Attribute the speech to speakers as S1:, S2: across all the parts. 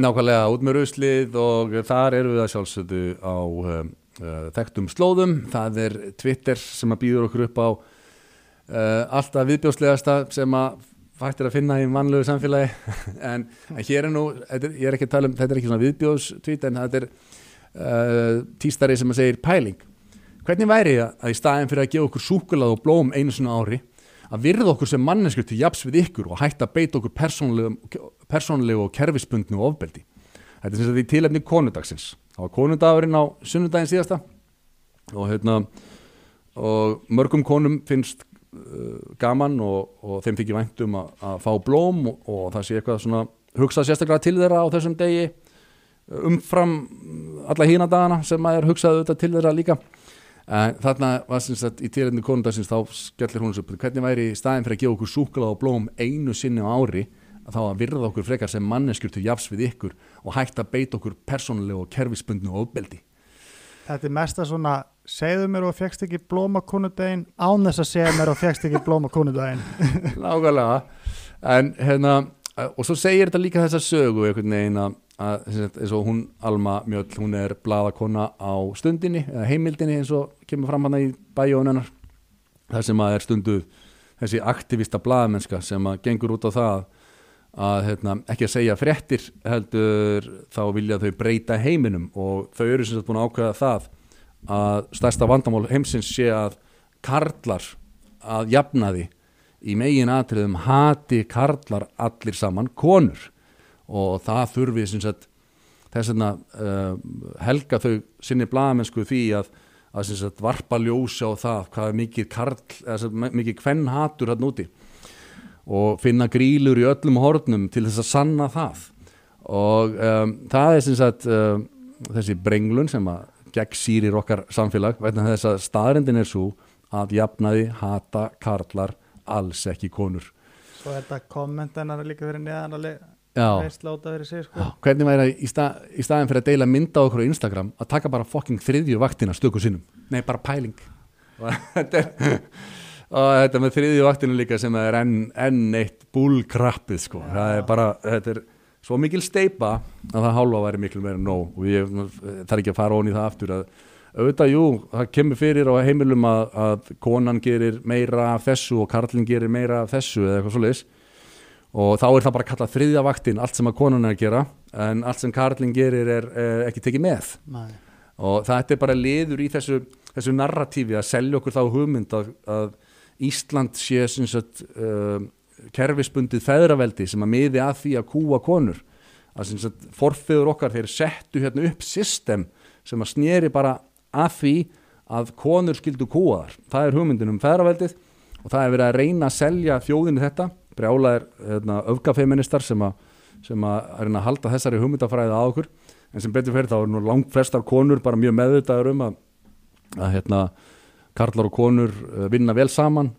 S1: Nákvæmlega út með ruslið og þar eru við að sjálfsögðu á um, uh, þekktum slóðum. Það er Twitter sem að býður okkur upp á uh, alltaf viðbjóslegasta sem að fættir að finna í mannlegu samfélagi en, en hér er nú, er, ég er ekki að tala um þetta er ekki svona viðbjóðstvít en þetta er uh, tístari sem að segir pæling. Hvernig væri það að í staðin fyrir að gefa okkur súkulað og blóm einu svona ári að virða okkur sem manneskur til japs við ykkur og hætta að beita okkur persónlegu og kerfisbundnu ofbeldi. Þetta er sem sagt í tilefni konudagsins. Það var konudagurinn á sunnudaginn síðasta og, hérna, og mörgum konum finnst uh, gaman og, og þeim þykir væntum að, að fá blóm og, og það sé eitthvað svona hugsað sérstaklega til þeirra á þessum degi umfram alla hína dagana sem að er hugsað auðvitað til þeirra líka en þarna var sem sagt í tilhengni konundagsins þá skellir hún þessu upp. Hvernig væri staðin fyrir að gefa okkur súkulað og blóm einu sinni á ári að þá að virða okkur frekar sem manneskjur til jafs við ykkur og hægt að beita okkur persónulegu og kerfisbundnu og ofbeldi?
S2: Þetta er mest að svona segðu mér og fegst ekki blóma konundaginn án þess að segja mér og fegst ekki blóma konundaginn
S1: Nákvæmlega. En hérna og svo segir þetta líka þessa sögu einhvern veginn að að eins og hún Alma Mjöll, hún er bladakonna á stundinni, eða heimildinni eins og kemur fram hana í bæjónunnar það sem að er stundu þessi aktivista bladamennska sem að gengur út á það að hérna, ekki að segja fréttir heldur þá vilja þau breyta heiminum og þau eru sem sagt búin að ákveða það að stærsta vandamál heimsins sé að karlar að jafna því í megin atriðum hati karlar allir saman konur og það þurfi sagt, þess að uh, helga þau sinni blamensku því að, að sagt, varpa ljósa á það hvað er mikið karl, mikið kvenn hatur hann úti. Og finna grílur í öllum hornum til þess að sanna það. Og um, það er sagt, uh, þessi brenglun sem að gegn sýrir okkar samfélag vegna þess að staðrendin er svo að jafnaði hata karlar alls ekki konur.
S2: Svo er þetta kommentenar líka fyrir neðan að Sig, sko.
S1: Hvernig væri í, stað, í staðin fyrir að deila mynda okkur á Instagram að taka bara fokking þriðju vaktina stöku sinnum? Nei bara pæling. Og þetta, er, með þriðju vaktinu líka sem er enn en eitt búlkrappið sko. það er bara, þetta er svo mikil steipa að það hálfa væri miklu meira nóg. Og ég þarf ekki að fara ón í það aftur að auðvitað, jú, það kemur fyrir á heimilum að, að konan gerir meira af þessu og karlinn gerir meira af þessu eða eitthvað svo leiðis og þá er það bara að kalla þriðja vaktin allt sem að konun er að gera. En allt sem Karlin gerir er, er ekki tekið með.
S2: Nei.
S1: og það er bara liður í þessu, þessu narratífi að selja okkur þá hugmynd að, að Ísland sé sagt, uh, kerfisbundið feðraveldi sem að miði að því að kúa konur. Að sagt, forfiður okkar þeir settu hérna upp system sem að snýri bara að því að konur skildu kúa þar. Það er hugmyndin um feðraveldið og það er verið að reyna að selja þjóðinu þetta brjálaðir hérna, öfgafeministar sem að sem að er að halda þessari hugmyndafræði að okkur. En sem betur fyrir þá er nú langt flestar konur bara mjög meðvitaður um að, að hérna, karlar og konur uh, vinna vel saman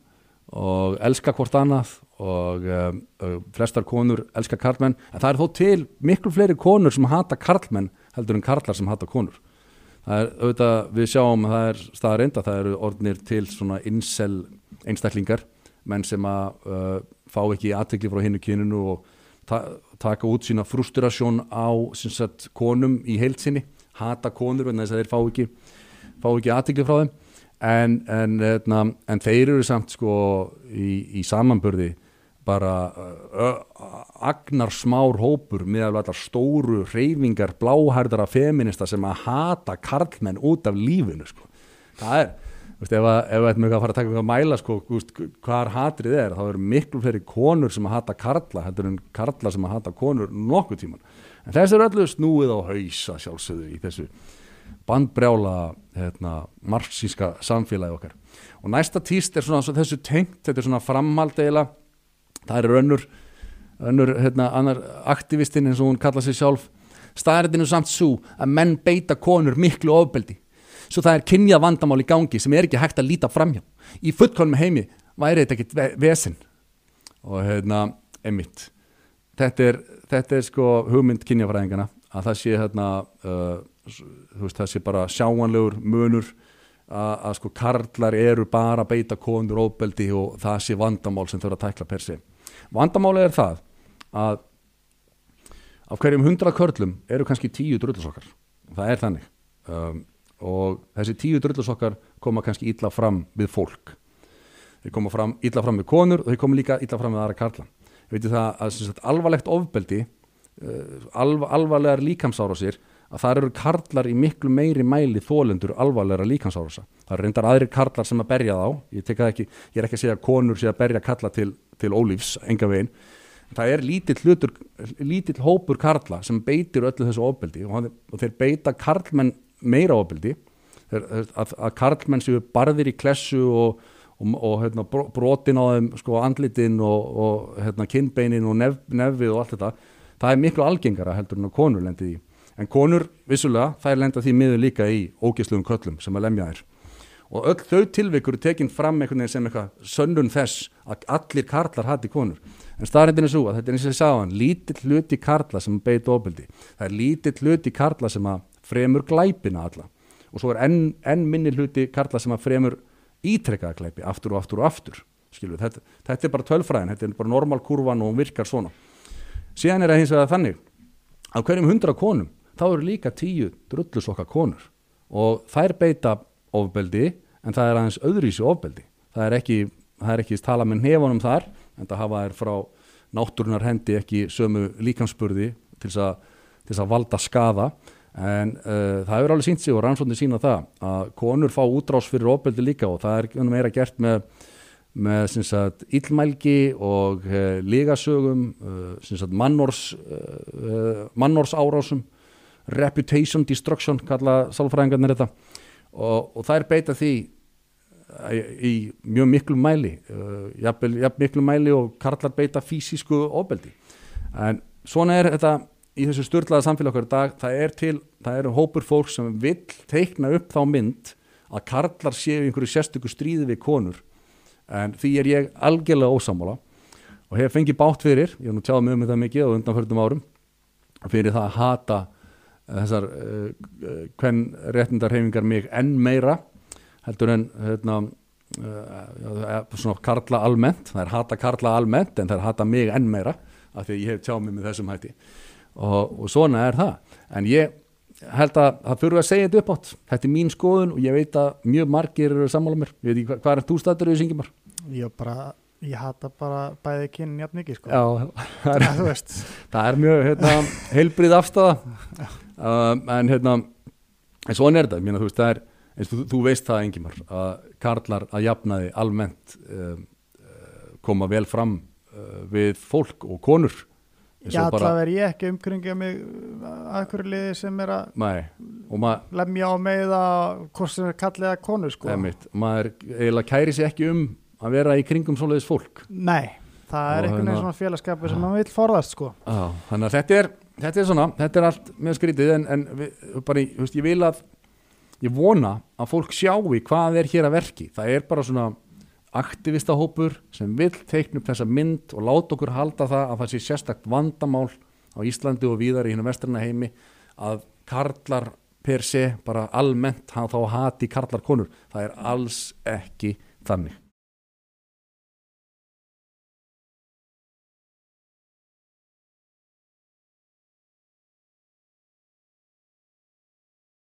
S1: og elska hvort annað og uh, flestar konur elska karlmenn. En það er þó til miklu fleiri konur sem hata karlmenn heldur en karlar sem hata konur. Það er auðvitað við sjáum að það er staðar enda það eru orðnir til svona insel einstaklingar menn sem að uh, fá ekki aðtekli frá hinnu kyninu og ta taka út sína frustrasjón á sagt, konum í heilsinni hata konur en þess að þeir fá ekki, ekki aðtekli frá þeim en, en, en, hérna, en þeir eru samt sko í, í samanbörði bara uh, agnar smár hópur með alveg stóru reyfingar bláhærdara feminista sem að hata karlmenn út af lífinu sko. það er Veist, ef við ætlum ekki að fara að taka eitthvað að mæla sko, hvað hatrið er, þá eru miklu fleiri konur sem að hata karla heldur en karla sem að hata konur nokkuð tíman en þess er öllu snúið á hausa sjálfsögðu í þessu bandbrjála hérna, marxíska samfélagi okkar. Og næsta týst er svona þessu tengt, þetta er svona framhald eila, það er önnur önnur hérna, annar aktivistinn eins og hún kalla sig sjálf. Staðrættinu samt svo að menn beita konur miklu ofbeldi svo það er kynjað vandamál í gangi sem er ekki hægt að líta framhjá í fullkonum heimi væri þetta ekkit ve vesen. Og hérna, emitt þetta er, þetta er sko hugmynd kynjafræðingana að það sé hérna uh, veist, það sé bara sjáanlegur munur að, að sko karlar eru bara að beita konur óbeldi og það sé vandamál sem þurfa að tækla per se. Vandamáli er það að af hverjum hundra körlum eru kannski tíu drullusokkar það er þannig. Um, og þessi tíu drullusokkar koma kannski illa fram við fólk. Þeir koma fram, illa fram við konur og þeir koma líka illa fram við aðra karla. Veitir það að sagt, alvarlegt ofbeldi uh, alv, alvarlegar líkamsárásir að það eru karlar í miklu meiri mæli þólendur alvarlegra líkamsárása. Það eru reyndar aðrir karlar sem að berja þá. Ég, tek það ekki, ég er ekki að segja að konur sé að berja karla til, til ólífs, enga veginn. Það er lítill hlutur lítill hópur karla sem beitir öllu þessu ofbeldi og, og þeir beita karlmenn meira ofbeldi. Að, að karlmenn séu barðir í klessu og, og, og hérna, bro- brotin á þeim sko, andlitin og, og hérna, kinnbeinin og nef, nefið og allt þetta það er miklu algengara heldur en að konur lendi í en konur vissulega þær lenda því miður líka í ógeslugum köllum sem að lemja þær. Og öll þau tilvikur er tekin fram einhvern veginn sem eitthvað sönnun þess að allir karlar hati konur. En staðrindin er svo að þetta er eins og ég sagði á hann lítill hluti karla sem beit ofbeldi. Það er lítill hluti karla sem að fremur glæpina alla. Og svo er enn, enn minni hluti karla sem að fremur ítrekkaða glæpi aftur og aftur og aftur. Skilur, þetta, þetta er bara tölfræðin, þetta er bara normal kurvan og hún virkar svona. Síðan er það hins vegar þannig að hverjum hundra konum þá eru líka tíu drullusokka konur. Og þær beita ofbeldi en það er aðeins öðruvísi ofbeldi. Það er ekki, það er ekki tala með nefanum þar en það hafa þær frá náttúrunar hendi ekki sömu líkamspurði til þess að, valda skada en uh, það hefur alveg sínt sig og rannsóknir sína það að konur fá útrás fyrir ofbeldi líka og það er meira gert með með sagt, illmælgi og uh, lígasögum uh, sem sagt, mannors uh, mannors árásum reputation destruction kalla sálfræðingarnir þetta. Og, og það er beita því í, mjög miklu mæli uh, jafn miklu mæli og karlar beita fysisku ofbeldi. En svona er þetta í þessu styrlaða samfélag okkar í dag það er til, það eru hópur fólk sem vill teikna upp þá mynd að karlar séu einhverju sérstöku stríði við konur. En því er ég algjörlega ósamála og hef fengið bátt fyrir, ég hef nú tjáð mjög með það mikið á undanförðum árum fyrir það að hata eh, þessar uh, hvern réttindarhefingar mig enn meira heldur en hérna, uh, svona karla almennt. Það er hata karla almennt en það er hata mig enn meira af því að ég hef tjáð mig með þessum hætti og, og svona er það. En ég held að það fyrir að segja þetta upp átt þetta er mín skoðun og ég veit að mjög margir eru sammála mér, ég veit ekki hvað, er þú stættur í Singimar?
S2: ég bara, ég hata bara bæði kynni jafn mikið sko.
S1: Já, það er,
S2: ja,
S1: það er mjög hérna, heilbrið afstæða um, en hérna en svona er þetta, meina þú veist það er eins þú, þú veist það Engimar að karlar að jafnaði almennt um, uh, koma vel fram uh, við fólk og konur
S2: ég
S1: bara,
S2: allavega er ég ekki umkringja mig að hverju liði sem er að lemja á með að hvort sem er kallið að konu sko.
S1: Einmitt, maður eiginlega kæri sig ekki um að vera í kringum svoleiðis fólk.
S2: Nei, það er einhvern
S1: hérna-
S2: veginn svona félagskapu sem maður vil forðast sko.
S1: Á, þannig að þetta er, þetta er svona þetta er allt mjög skrítið en, en við, bara, í- þú veist, ég vil að ég vona að fólk sjáu hvað er hér að verki. Það er bara svona aktivistahópur sem vill teikna upp þessa mynd og láta okkur halda það að það sé sérstakt vandamál á Íslandi og víðar í hinn vestrana heimi að karlar per se bara almennt þá hati karlar konur það er alls ekki þannig